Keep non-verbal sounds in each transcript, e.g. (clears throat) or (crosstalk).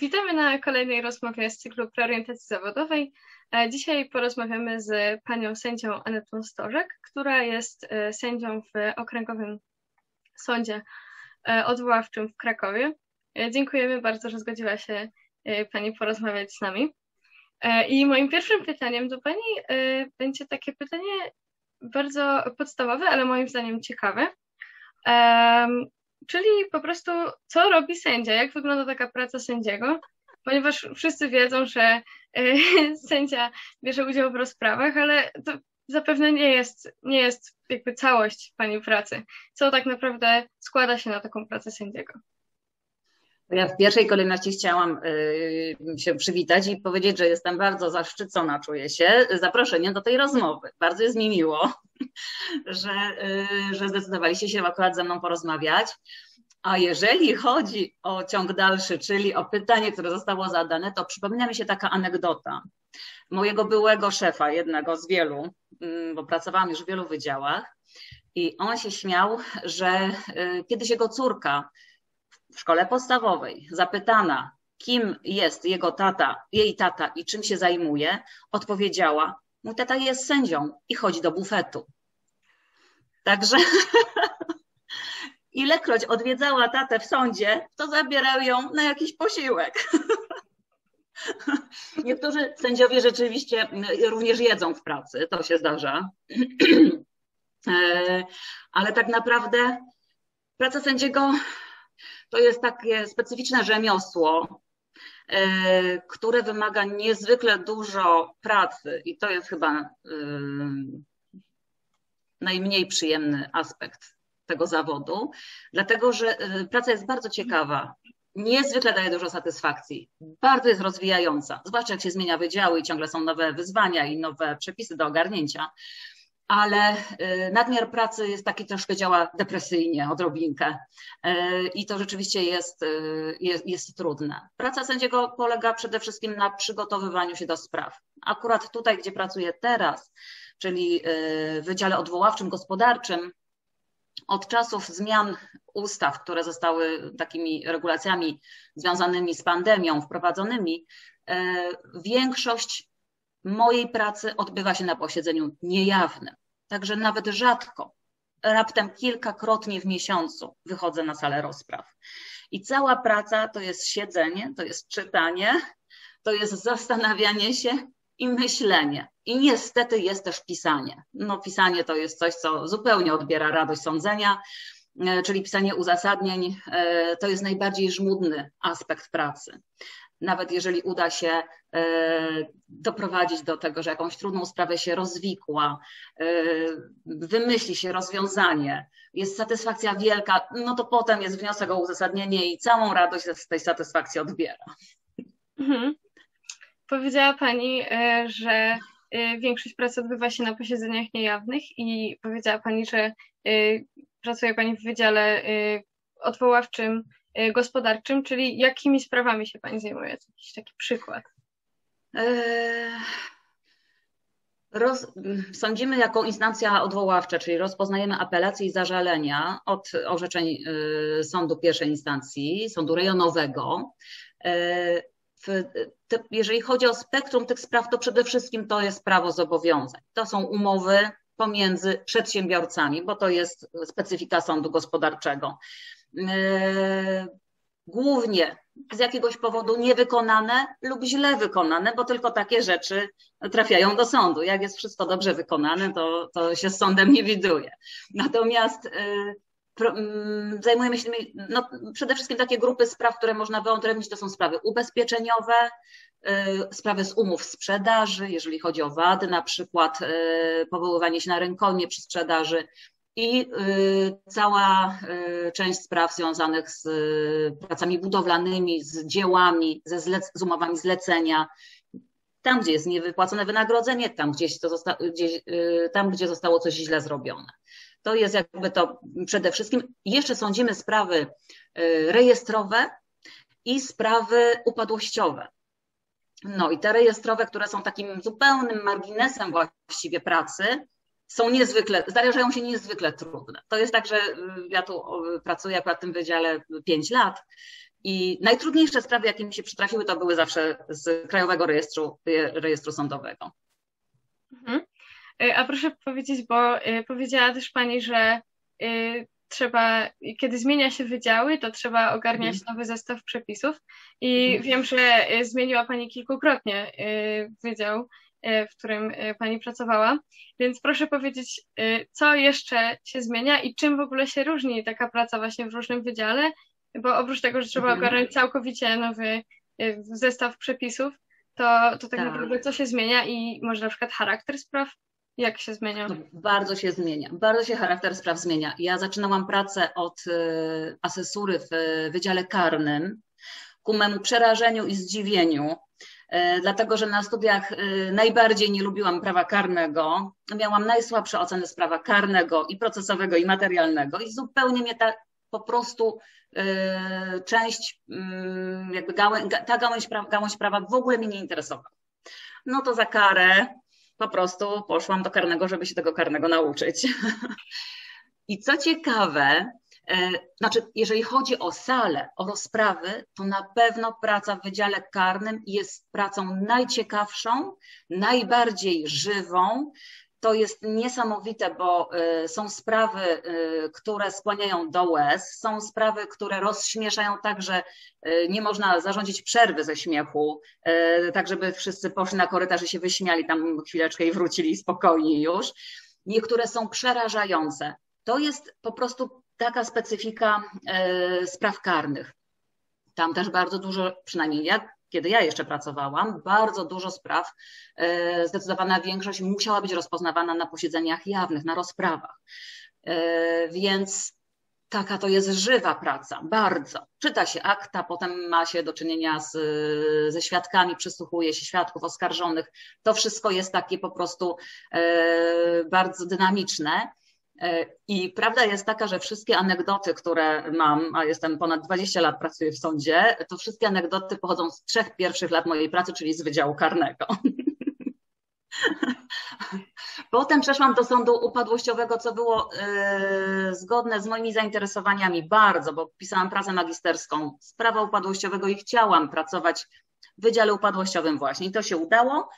Witamy na kolejnej rozmowie z cyklu Preorientacji Zawodowej. E, dzisiaj porozmawiamy z panią sędzią Anetą Stożek, która jest e, sędzią w Okręgowym Sądzie e, Odwoławczym w Krakowie. Dziękujemy bardzo, że zgodziła się pani porozmawiać z nami. I moim pierwszym pytaniem do pani będzie takie pytanie bardzo podstawowe, ale moim zdaniem ciekawe. Czyli po prostu, co robi sędzia? Jak wygląda taka praca sędziego? Ponieważ wszyscy wiedzą, że y, (laughs) sędzia bierze udział w rozprawach, ale to zapewne nie jest, nie jest jakby całość Pani pracy. Co tak naprawdę składa się na taką pracę sędziego? Ja w pierwszej kolejności chciałam y, się przywitać i powiedzieć, że jestem bardzo zaszczycona, czuję się zaproszeniem do tej rozmowy. Bardzo jest mi miło, (laughs) że, y, że zdecydowaliście się akurat ze mną porozmawiać. A jeżeli chodzi o ciąg dalszy, czyli o pytanie, które zostało zadane, to przypomina mi się taka anegdota mojego byłego szefa, jednego z wielu, mm, bo pracowałam już w wielu wydziałach, i on się śmiał, że y, kiedyś jego córka w szkole podstawowej, zapytana, kim jest jego tata, jej tata i czym się zajmuje, odpowiedziała: Mój tata jest sędzią i chodzi do bufetu. Także (laughs) ilekroć odwiedzała tatę w sądzie, to zabierał ją na jakiś posiłek. (laughs) Niektórzy sędziowie rzeczywiście również jedzą w pracy, to się zdarza. (clears throat) E, ale tak naprawdę praca sędziego to jest takie specyficzne rzemiosło, e, które wymaga niezwykle dużo pracy i to jest chyba e, najmniej przyjemny aspekt tego zawodu, dlatego że e, praca jest bardzo ciekawa. Niezwykle daje dużo satysfakcji, bardzo jest rozwijająca, zwłaszcza jak się zmienia wydziały i ciągle są nowe wyzwania i nowe przepisy do ogarnięcia ale y, nadmiar pracy jest taki troszkę działa depresyjnie, odrobinkę. Y, I to rzeczywiście jest, y, jest, jest, trudne. Praca sędziego polega przede wszystkim na przygotowywaniu się do spraw. Akurat tutaj, gdzie pracuję teraz, czyli w Wydziale Odwoławczym Gospodarczym, od czasów zmian ustaw, które zostały takimi regulacjami związanymi z pandemią wprowadzonymi, większość mojej pracy odbywa się na posiedzeniu niejawnym. Także nawet rzadko, raptem kilkakrotnie w miesiącu wychodzę na salę rozpraw. I cała praca to jest siedzenie, to jest czytanie, to jest zastanawianie się i myślenie. I niestety jest też pisanie. No, pisanie to jest coś, co zupełnie odbiera radość sądzenia, e, czyli pisanie uzasadnień e, to jest najbardziej żmudny aspekt pracy nawet jeżeli uda się e, doprowadzić do tego, że jakąś trudną sprawę się rozwikła, e, wymyśli się rozwiązanie, jest satysfakcja wielka, no to potem jest wniosek o uzasadnienie i całą radość z tej satysfakcji odbiera. Mhm. Powiedziała Pani, e, że większość pracy odbywa się na posiedzeniach niejawnych i powiedziała Pani, że pracuje Pani w wydziale odwoławczym gospodarczym, czyli jakimi sprawami się Pani zajmuje? Jakiś taki przykład. E, roz, sądzimy jako instancja odwoławcza, czyli rozpoznajemy apelacje i zażalenia od orzeczeń e, sądu pierwszej instancji, sądu rejonowego. Te, jeżeli chodzi o spektrum tych spraw, to przede wszystkim to jest prawo zobowiązań. To są umowy pomiędzy przedsiębiorcami, bo to jest specyfika sądu gospodarczego. E, głównie z jakiegoś powodu niewykonane lub źle wykonane, bo tylko takie rzeczy trafiają do sądu. Jak jest wszystko dobrze wykonane, to, to się z sądem nie widuje. Natomiast e, zajmujemy się no, przede wszystkim takie grupy spraw, które można wyodrębnić, to są sprawy ubezpieczeniowe, e, sprawy z umów sprzedaży, jeżeli chodzi o wady, na przykład powoływanie się na rękojmie przy sprzedaży, i y, cała y, część spraw związanych z y, pracami budowlanymi, z dziełami, ze zlec- z umowami zlecenia. Tam, gdzie jest niewypłacone wynagrodzenie, tam, gdzieś to zosta- gdzieś, tam, gdzie zostało coś źle zrobione. To jest jakby to przede wszystkim. Jeszcze sądzimy sprawy rejestrowe i sprawy upadłościowe. No i te rejestrowe, które są takim zupełnym marginesem właściwie pracy, są niezwykle, zdarzają się niezwykle trudne. To jest tak, że y, ja tu pracuję akurat w tym wydziale 5 lat I najtrudniejsze sprawy, jakie mi się przytrafiły, to były zawsze z Krajowego Rejestru, Rejestru Sądowego. Mhm. E, a proszę powiedzieć, bo powiedziała też Pani, że trzeba, kiedy zmienia się wydziały, to trzeba ogarniać mhm. nowy zestaw przepisów. I mhm. wiem, że zmieniła Pani kilkukrotnie wydział, w którym Pani pracowała. Więc proszę powiedzieć, co jeszcze się zmienia i czym w ogóle się różni taka praca właśnie w różnym wydziale bo oprócz tego, że trzeba mhm. ogarnąć całkowicie nowy zestaw przepisów, to, to tak, tak, naprawdę co się zmienia i może na przykład charakter spraw? Jak się zmienia? No, bardzo się zmienia. Bardzo się charakter spraw zmienia. Ja zaczynałam pracę od y, asesury w Wydziale Karnym ku memu przerażeniu i zdziwieniu, dlatego że na studiach najbardziej nie lubiłam prawa karnego. Miałam najsłabsze oceny z prawa karnego i procesowego i materialnego i zupełnie mnie ta po prostu y, część, y, jakby ta gałąź, gałąź prawa w ogóle mnie nie interesowała. No to za karę po prostu poszłam do karnego, żeby się tego karnego nauczyć. (laughs) I co ciekawe, znaczy, jeżeli chodzi o salę, o rozprawy, to na pewno praca w Wydziale Karnym jest pracą najciekawszą, najbardziej żywą, to jest niesamowite, bo y, są sprawy, y, które skłaniają do łez, są sprawy, które rozśmieszają tak, że nie można zarządzić przerwy ze śmiechu, tak żeby wszyscy poszli na korytarz i się wyśmiali tam chwileczkę i wrócili spokojnie już. Niektóre są przerażające. To jest po prostu taka specyfika spraw karnych. Tam też bardzo dużo, przynajmniej jak kiedy ja jeszcze pracowałam, bardzo dużo spraw, e, zdecydowana większość musiała być rozpoznawana na posiedzeniach jawnych, na rozprawach. E, więc taka to jest żywa praca, bardzo. Czyta się akta, potem ma się do czynienia z, ze świadkami, przysłuchuje się świadków oskarżonych. To wszystko jest takie po prostu e, bardzo dynamiczne. E, I prawda jest taka, że wszystkie anegdoty, które mam, a jestem ponad 20 lat pracuję w sądzie, to wszystkie anegdoty pochodzą z trzech pierwszych lat mojej pracy, czyli z Wydziału Karnego. (laughs) Potem przeszłam do sądu upadłościowego, co było yy, zgodne z moimi zainteresowaniami bardzo, bo pisałam pracę magisterską z prawa upadłościowego i chciałam pracować w Wydziale Upadłościowym właśnie. I to się udało.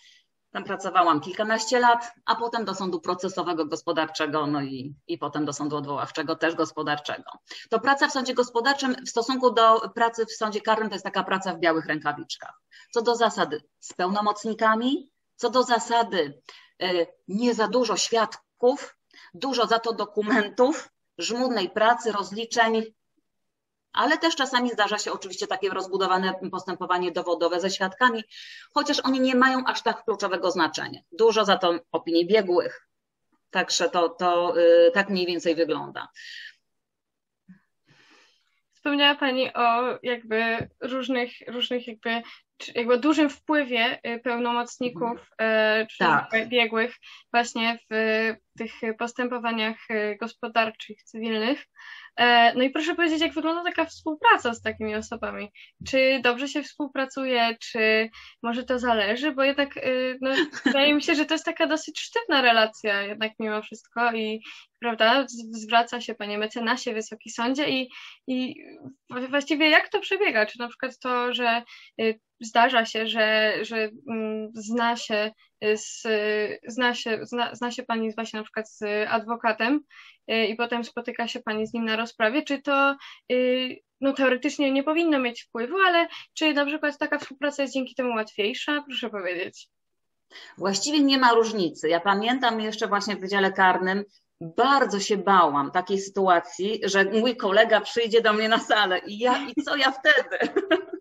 Tam pracowałam kilkanaście lat, a potem do sądu procesowego gospodarczego, no i, i potem do sądu odwoławczego też gospodarczego. To praca w sądzie gospodarczym w stosunku do pracy w sądzie karnym to jest taka praca w białych rękawiczkach. Co do zasady z pełnomocnikami, co do zasady y, nie za dużo świadków, dużo za to dokumentów, żmudnej pracy, rozliczeń, ale też czasami zdarza się oczywiście takie rozbudowane postępowanie dowodowe ze świadkami, chociaż oni nie mają aż tak kluczowego znaczenia. Dużo za to opinii biegłych. Także to, to yy, tak mniej więcej wygląda. Wspomniała Pani o jakby różnych, różnych jakby, jakby dużym wpływie y, pełnomocników y, czy tak. biegłych właśnie w tych postępowaniach y, gospodarczych, cywilnych. E, no i proszę powiedzieć, jak wygląda taka współpraca z takimi osobami? Czy dobrze się współpracuje, czy może to zależy? Bo jednak y, no, (laughs) wydaje mi się, że to jest taka dosyć sztywna relacja jednak mimo wszystko i prawda, zwraca się panie mecenasie, wysoki sądzie i, i właściwie jak to przebiega? Czy na przykład to, że y, zdarza się, że, że mm, zna się z, zna się, zna, zna się pani właśnie na przykład z adwokatem y, i potem spotyka się pani z nim na rozprawie, czy to y, no, teoretycznie nie powinno mieć wpływu, ale czy na przykład taka współpraca jest dzięki temu łatwiejsza? Proszę powiedzieć. Właściwie nie ma różnicy. Ja pamiętam jeszcze właśnie w Wydziale Karnym, bardzo się bałam takiej sytuacji, że mój kolega przyjdzie do mnie na salę i ja i co ja wtedy? (laughs)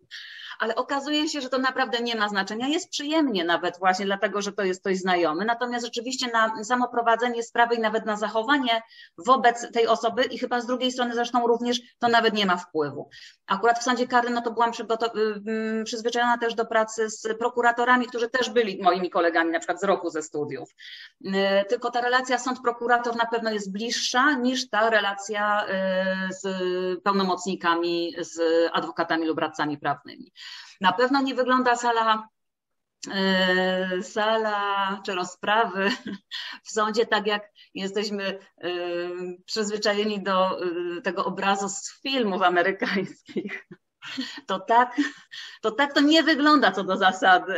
ale okazuje się, że to naprawdę nie ma znaczenia. Jest przyjemnie nawet właśnie dlatego, że to jest ktoś znajomy. Natomiast rzeczywiście na samo prowadzenie sprawy i nawet na zachowanie wobec tej osoby i chyba z drugiej strony zresztą również to nawet nie ma wpływu. Akurat w sądzie karnym no to byłam y, przyzwyczajona też do pracy z prokuratorami, którzy też byli moimi kolegami na przykład z roku ze studiów. Y, tylko ta relacja sąd-prokurator na pewno jest bliższa niż ta relacja y, z pełnomocnikami, z adwokatami lub radcami prawnymi. Na pewno nie wygląda sala e, sala czy rozprawy w sądzie, tak jak jesteśmy e, przyzwyczajeni do e, tego obrazu z filmów amerykańskich. To tak, to tak to nie wygląda co do zasady.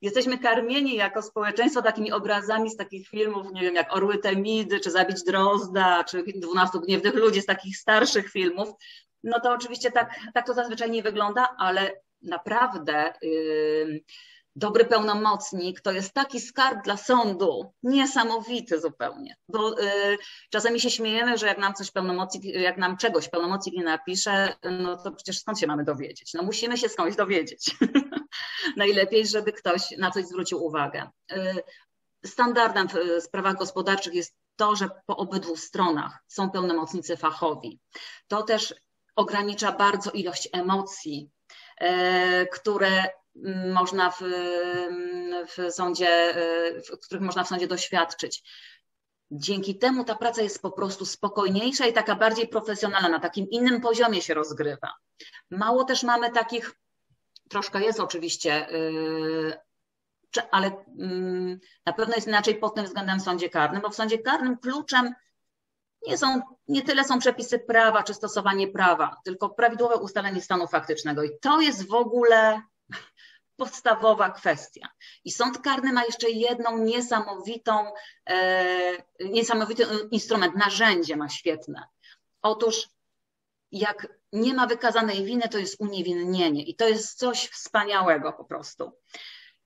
Jesteśmy karmieni jako społeczeństwo takimi obrazami z takich filmów, nie wiem, jak Orły Temidy, czy Zabić Drozda, czy Dwunastu Gniewnych Ludzi, z takich starszych filmów. No to oczywiście tak, tak to zazwyczaj nie wygląda, ale naprawdę dobry pełnomocnik to jest taki skarb dla sądu, niesamowity zupełnie. Bo y, czasami się śmiejemy, że jak nam coś pełnomocnik, jak nam czegoś pełnomocnik nie napisze, no to przecież skąd się mamy dowiedzieć? No musimy się skądś dowiedzieć. (laughs) Najlepiej, żeby ktoś na coś zwrócił uwagę. Y, standardem w sprawach gospodarczych jest to, że po obydwu stronach są pełnomocnicy fachowi. To też ogranicza bardzo ilość emocji, y, które można w, w sądzie, w których można w sądzie doświadczyć. Dzięki temu ta praca jest po prostu spokojniejsza i taka bardziej profesjonalna, na takim innym poziomie się rozgrywa. Mało też mamy takich, troszkę jest oczywiście, y, ale mm, na pewno jest inaczej pod tym względem w sądzie karnym, bo w sądzie karnym kluczem nie, są, nie tyle są przepisy prawa czy stosowanie prawa, tylko prawidłowe ustalenie stanu faktycznego. I to jest w ogóle (laughs) podstawowa kwestia. I sąd karny ma jeszcze jedną niesamowitą, e, niesamowity instrument, narzędzie ma świetne. Otóż jak nie ma wykazanej winy, to jest uniewinnienie i to jest coś wspaniałego po prostu.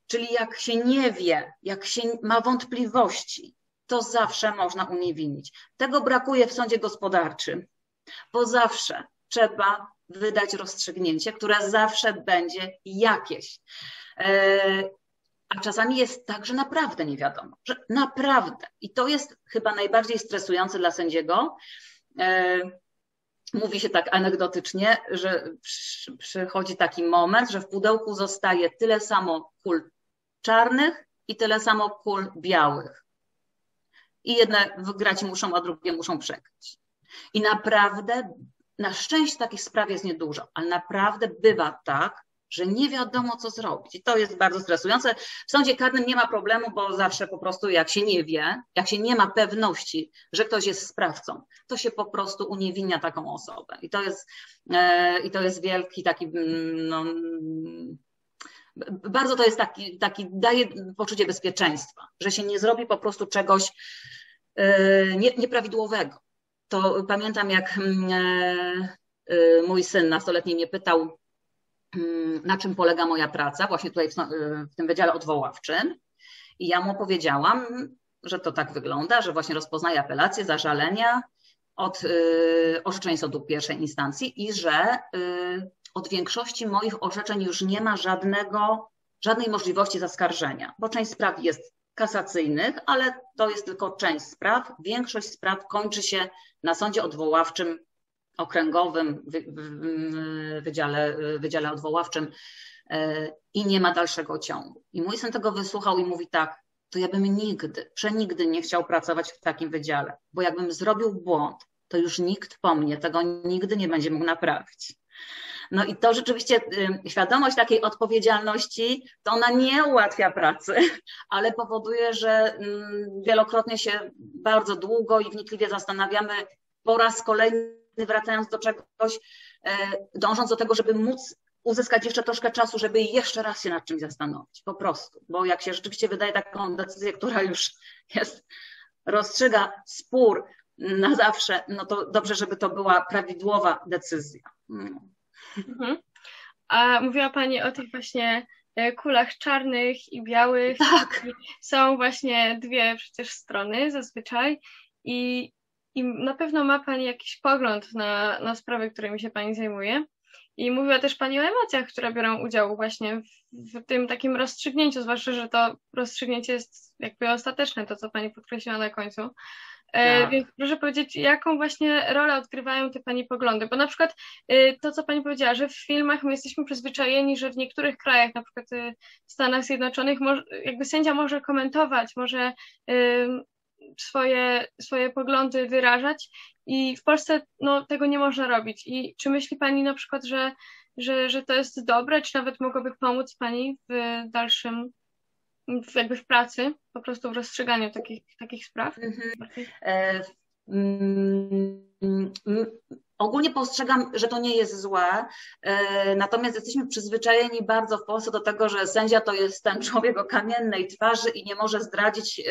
Czyli jak się nie wie, jak się ma wątpliwości, to zawsze można uniewinnić. Tego brakuje w sądzie gospodarczym, bo zawsze trzeba wydać rozstrzygnięcie, które zawsze będzie jakieś. E, a czasami jest tak, że naprawdę nie wiadomo, że naprawdę. I to jest chyba najbardziej stresujące dla sędziego. E, mówi się tak anegdotycznie, że przychodzi taki moment, że w pudełku zostaje tyle samo kul czarnych i tyle samo kul białych. I jedne wygrać muszą, a drugie muszą przegrać. I naprawdę na szczęście takich spraw jest niedużo, ale naprawdę bywa tak, że nie wiadomo, co zrobić. I to jest bardzo stresujące. W sądzie karnym nie ma problemu, bo zawsze po prostu, jak się nie wie, jak się nie ma pewności, że ktoś jest sprawcą, to się po prostu uniewinnia taką osobę. I to jest, e, i to jest wielki taki. Mm, no, bardzo to jest taki, taki, daje poczucie bezpieczeństwa, że się nie zrobi po prostu czegoś nie, nieprawidłowego to pamiętam, jak mm, e, e, mój syn nastoletni mnie pytał, mm, na czym polega moja praca, właśnie tutaj w, e, tym wydziale odwoławczym. I ja mu powiedziałam, że to tak wygląda, że właśnie rozpoznaje apelacje, zażalenia od orzeczeń sądu pierwszej instancji i że od większości moich orzeczeń już nie ma żadnego, żadnej możliwości zaskarżenia, bo część spraw jest kasacyjnych, ale to jest tylko część spraw. Większość spraw kończy się na sądzie odwoławczym okręgowym, wydziale, wydziale odwoławczym e, i nie ma dalszego ciągu. I mój syn tego wysłuchał i mówi tak, to ja bym nigdy, przenigdy nie chciał pracować w takim wydziale, bo jakbym zrobił błąd, to już nikt po mnie tego nigdy nie będzie mógł naprawić. No i to rzeczywiście y, świadomość takiej odpowiedzialności, to ona nie ułatwia pracy, (laughs) ale powoduje, że mm, wielokrotnie się bardzo długo i wnikliwie zastanawiamy, po raz kolejny wracając do czegoś, e, dążąc do tego, żeby móc uzyskać jeszcze troszkę czasu, żeby jeszcze raz się nad czymś zastanowić, po prostu. Bo jak się rzeczywiście wydaje taką decyzję, która już (laughs) jest, rozstrzyga spór na zawsze, no to dobrze, żeby to była prawidłowa decyzja. Mhm. A mówiła Pani o tych właśnie e, kulach czarnych i białych. Tak. Są właśnie dwie przecież strony zazwyczaj i, i na pewno ma Pani jakiś pogląd na, na sprawy, którymi się Pani zajmuje. I mówiła też Pani o emocjach, które biorą udział właśnie w, w, tym takim rozstrzygnięciu, zwłaszcza, że to rozstrzygnięcie jest jakby ostateczne, to co Pani podkreśliła na końcu. E, tak. Więc proszę powiedzieć, jaką właśnie rolę odgrywają te Pani poglądy? Bo na przykład e, to, co Pani powiedziała, że w filmach my jesteśmy przyzwyczajeni, że w niektórych krajach, na przykład e, w Stanach Zjednoczonych, jakby sędzia może komentować, może swoje, swoje poglądy wyrażać i w Polsce no, tego nie można robić. I czy myśli Pani na przykład, że, że, że to jest dobre, czy nawet mogłoby pomóc Pani w dalszym jakby w pracy, po prostu w rozstrzyganiu takich, takich spraw? Mhm. E, mm, ogólnie postrzegam, że to nie jest złe, natomiast jesteśmy przyzwyczajeni bardzo w Polsce do tego, że sędzia to jest ten człowiek o kamiennej twarzy i nie może zdradzić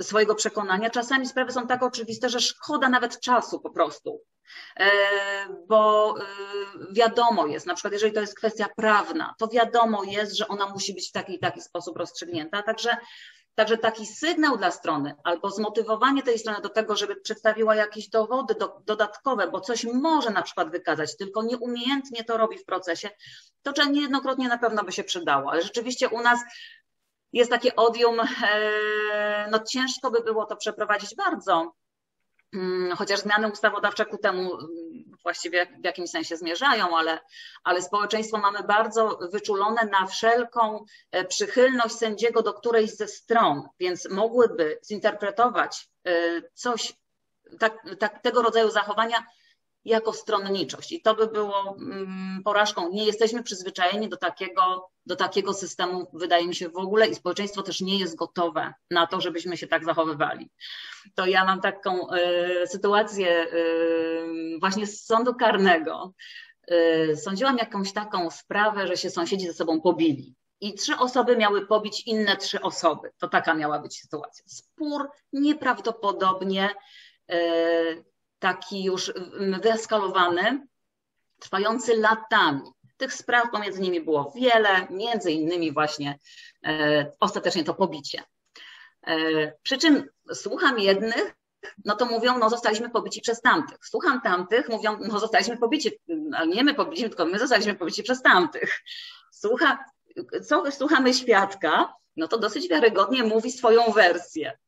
swojego przekonania. Czasami sprawy są tak oczywiste, że szkoda nawet czasu po prostu. E, bo e, wiadomo jest, na przykład jeżeli to jest kwestia prawna, to wiadomo jest, że ona musi być w taki i taki sposób rozstrzygnięta. Także Także taki sygnał dla strony albo zmotywowanie tej strony do tego, żeby przedstawiła jakieś dowody do, dodatkowe, bo coś może na przykład wykazać, tylko nieumiejętnie to robi w procesie, to niejednokrotnie na pewno by się przydało. Ale rzeczywiście u nas jest takie odium, e, no ciężko by było to przeprowadzić bardzo, mm, chociaż zmiany ustawodawcze ku temu mm, właściwie w jakimś sensie zmierzają, ale, ale społeczeństwo mamy bardzo wyczulone na wszelką e, przychylność sędziego do którejś ze stron, więc mogłyby zinterpretować e, coś, tak, tak, tego rodzaju zachowania jako stronniczość. I to by było mm, porażką. Nie jesteśmy przyzwyczajeni do takiego, do takiego systemu, wydaje mi się, w ogóle, i społeczeństwo też nie jest gotowe na to, żebyśmy się tak zachowywali. To ja mam taką y, sytuację y, właśnie z sądu karnego. Y, sądziłam jakąś taką sprawę, że się sąsiedzi ze sobą pobili. I trzy osoby miały pobić inne trzy osoby. To taka miała być sytuacja. Spór nieprawdopodobnie taki już wyeskalowany, trwający latami. Tych spraw pomiędzy nimi było wiele, między innymi właśnie e, ostatecznie to pobicie. E, przy czym słucham jednych, no to mówią, no zostaliśmy pobici przez tamtych. Słucham tamtych, mówią, no zostaliśmy pobici, ale nie my pobici, tylko my zostaliśmy pobici przez tamtych. Słucha, co słuchamy świadka, no to dosyć wiarygodnie mówi swoją wersję.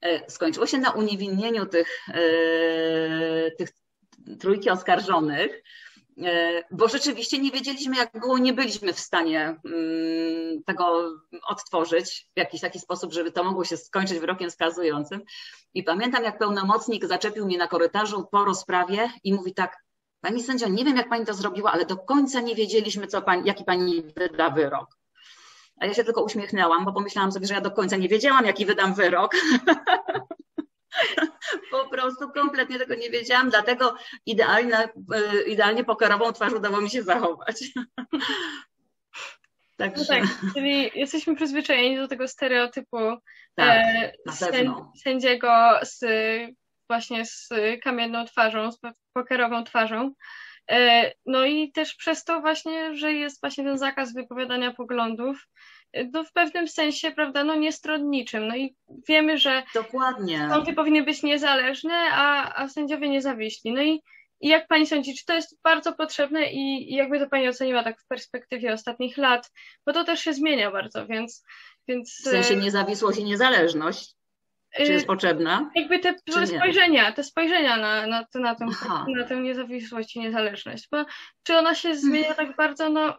E, skończyło się na uniewinnieniu tych, e, tych trójki oskarżonych, e, bo rzeczywiście nie wiedzieliśmy, jak było, nie byliśmy w stanie mm, tego odtworzyć w jakiś taki sposób, żeby to mogło się skończyć wyrokiem skazującym. I pamiętam, jak pełnomocnik zaczepił mnie na korytarzu po rozprawie i mówi tak, Pani sędzio, nie wiem, jak pani to zrobiła, ale do końca nie wiedzieliśmy, co pani, jaki pani wyda wyrok. A ja się tylko uśmiechnęłam, bo pomyślałam sobie, że ja do końca nie wiedziałam, jaki wydam wyrok. (laughs) po prostu kompletnie tego nie wiedziałam, dlatego idealnie, e, idealnie pokerową twarz udało mi się zachować. (laughs) Także... No tak, czyli jesteśmy przyzwyczajeni do tego stereotypu tak, e, sędziego z właśnie z kamienną twarzą, z pokerową twarzą. E, no i też przez to właśnie, że jest właśnie ten zakaz wypowiadania poglądów, e, no w pewnym sensie, prawda, no niestronniczym. No i wiemy, że Dokładnie. sądy powinny być niezależne, a, a sędziowie niezawiśli. No i, i jak pani sądzi, czy to jest bardzo potrzebne i, i jakby to pani oceniła tak w perspektywie ostatnich lat, bo to też się zmienia bardzo, więc... więc w sensie e, niezawisłość i niezależność. Czy jest y, potrzebna? Jakby te, spojrzenia, te spojrzenia na, na, na, tę, na tę niezawisłość i niezależność. Bo czy ona się zmienia tak bardzo? No,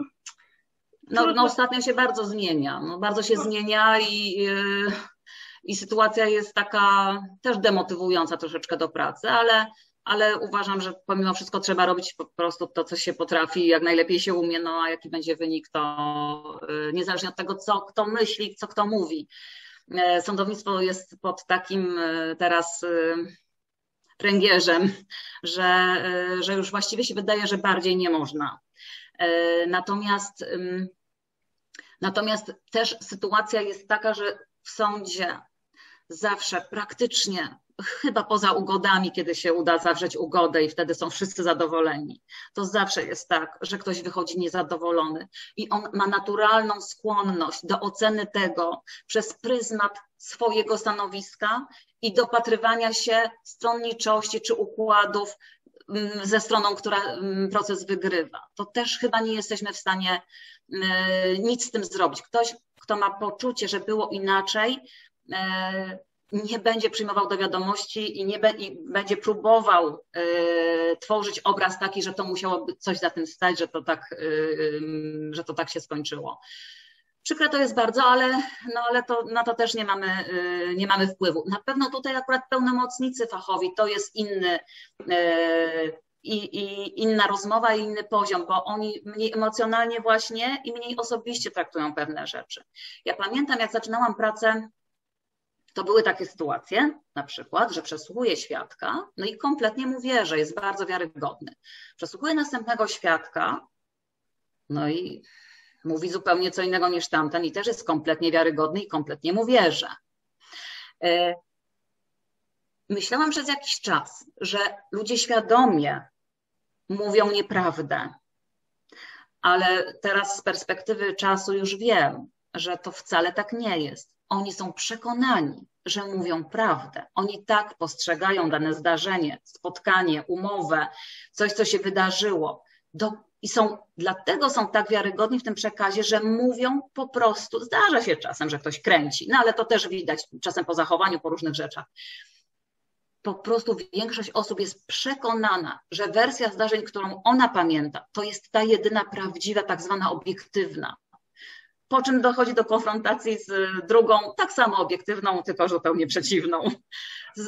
no, no ostatnio się bardzo zmienia. No, bardzo się no. zmienia i, yy, i sytuacja jest taka też demotywująca troszeczkę do pracy, ale, ale uważam, że pomimo wszystko trzeba robić po prostu to, co się potrafi, jak najlepiej się umie, no a jaki będzie wynik, to yy, niezależnie od tego, co kto myśli, co kto mówi. E, sądownictwo jest pod takim e, teraz e, pręgierzem, że, że już właściwie się wydaje, że bardziej nie można. Natomiast, natomiast też sytuacja jest taka, że w sądzie zawsze praktycznie chyba poza ugodami, kiedy się uda zawrzeć ugodę i wtedy są wszyscy zadowoleni. To zawsze jest tak, że ktoś wychodzi niezadowolony i on ma naturalną skłonność do oceny tego przez pryzmat swojego stanowiska i dopatrywania się stronniczości czy układów mm, ze stroną, która mm, proces wygrywa. To też chyba nie jesteśmy w stanie mm, nic z tym zrobić. Ktoś, kto ma poczucie, że było inaczej, nie będzie przyjmował do wiadomości i, nie be, i będzie próbował y, tworzyć obraz taki, że to musiałoby coś za tym stać, że to tak, y, że to tak się skończyło. Przykre to jest bardzo, ale, no, ale to, na to też nie mamy, y, nie mamy wpływu. Na pewno tutaj akurat pełnomocnicy fachowi to jest inny i, i inna rozmowa i inny poziom, bo oni mniej emocjonalnie właśnie i mniej osobiście traktują pewne rzeczy. Ja pamiętam, jak zaczynałam pracę to były takie sytuacje, na przykład, że przesłuchuje świadka, no i kompletnie mu wierzę, jest bardzo wiarygodny. Przesłuchuje następnego świadka, no i mówi zupełnie co innego niż tamten i też jest kompletnie wiarygodny i kompletnie mu wierzę. E, myślałam przez jakiś czas, że ludzie świadomie mówią nieprawdę, ale teraz z perspektywy czasu już wiem, że to wcale tak nie jest. Oni są przekonani, że mówią prawdę. Oni tak postrzegają dane zdarzenie, spotkanie, umowę, coś, co się wydarzyło. Do, I są, dlatego są tak wiarygodni w tym przekazie, że mówią po prostu, zdarza się czasem, że ktoś kręci, no ale to też widać czasem po zachowaniu, po różnych rzeczach. Po prostu większość osób jest przekonana, że wersja zdarzeń, którą ona pamięta, to jest ta jedyna prawdziwa, tak zwana obiektywna po czym dochodzi do konfrontacji z drugą, tak samo obiektywną, tylko zupełnie przeciwną.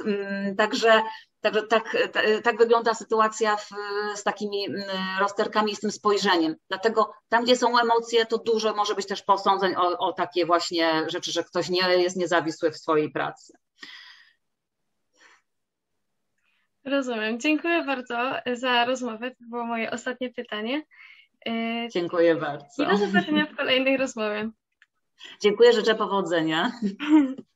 Mm, także, także tak, tak wygląda sytuacja w, z takimi mm, rozterkami i z tym spojrzeniem. Dlatego tam, gdzie są emocje, to dużo może być też posądzeń o, o takie właśnie rzeczy, że ktoś nie jest niezawisły w swojej pracy. Rozumiem. Dziękuję bardzo za rozmowę. To było moje ostatnie pytanie. E, Dziękuję bardzo. I do zobaczenia w kolejnej rozmowie. Dziękuję, życzę powodzenia. (laughs)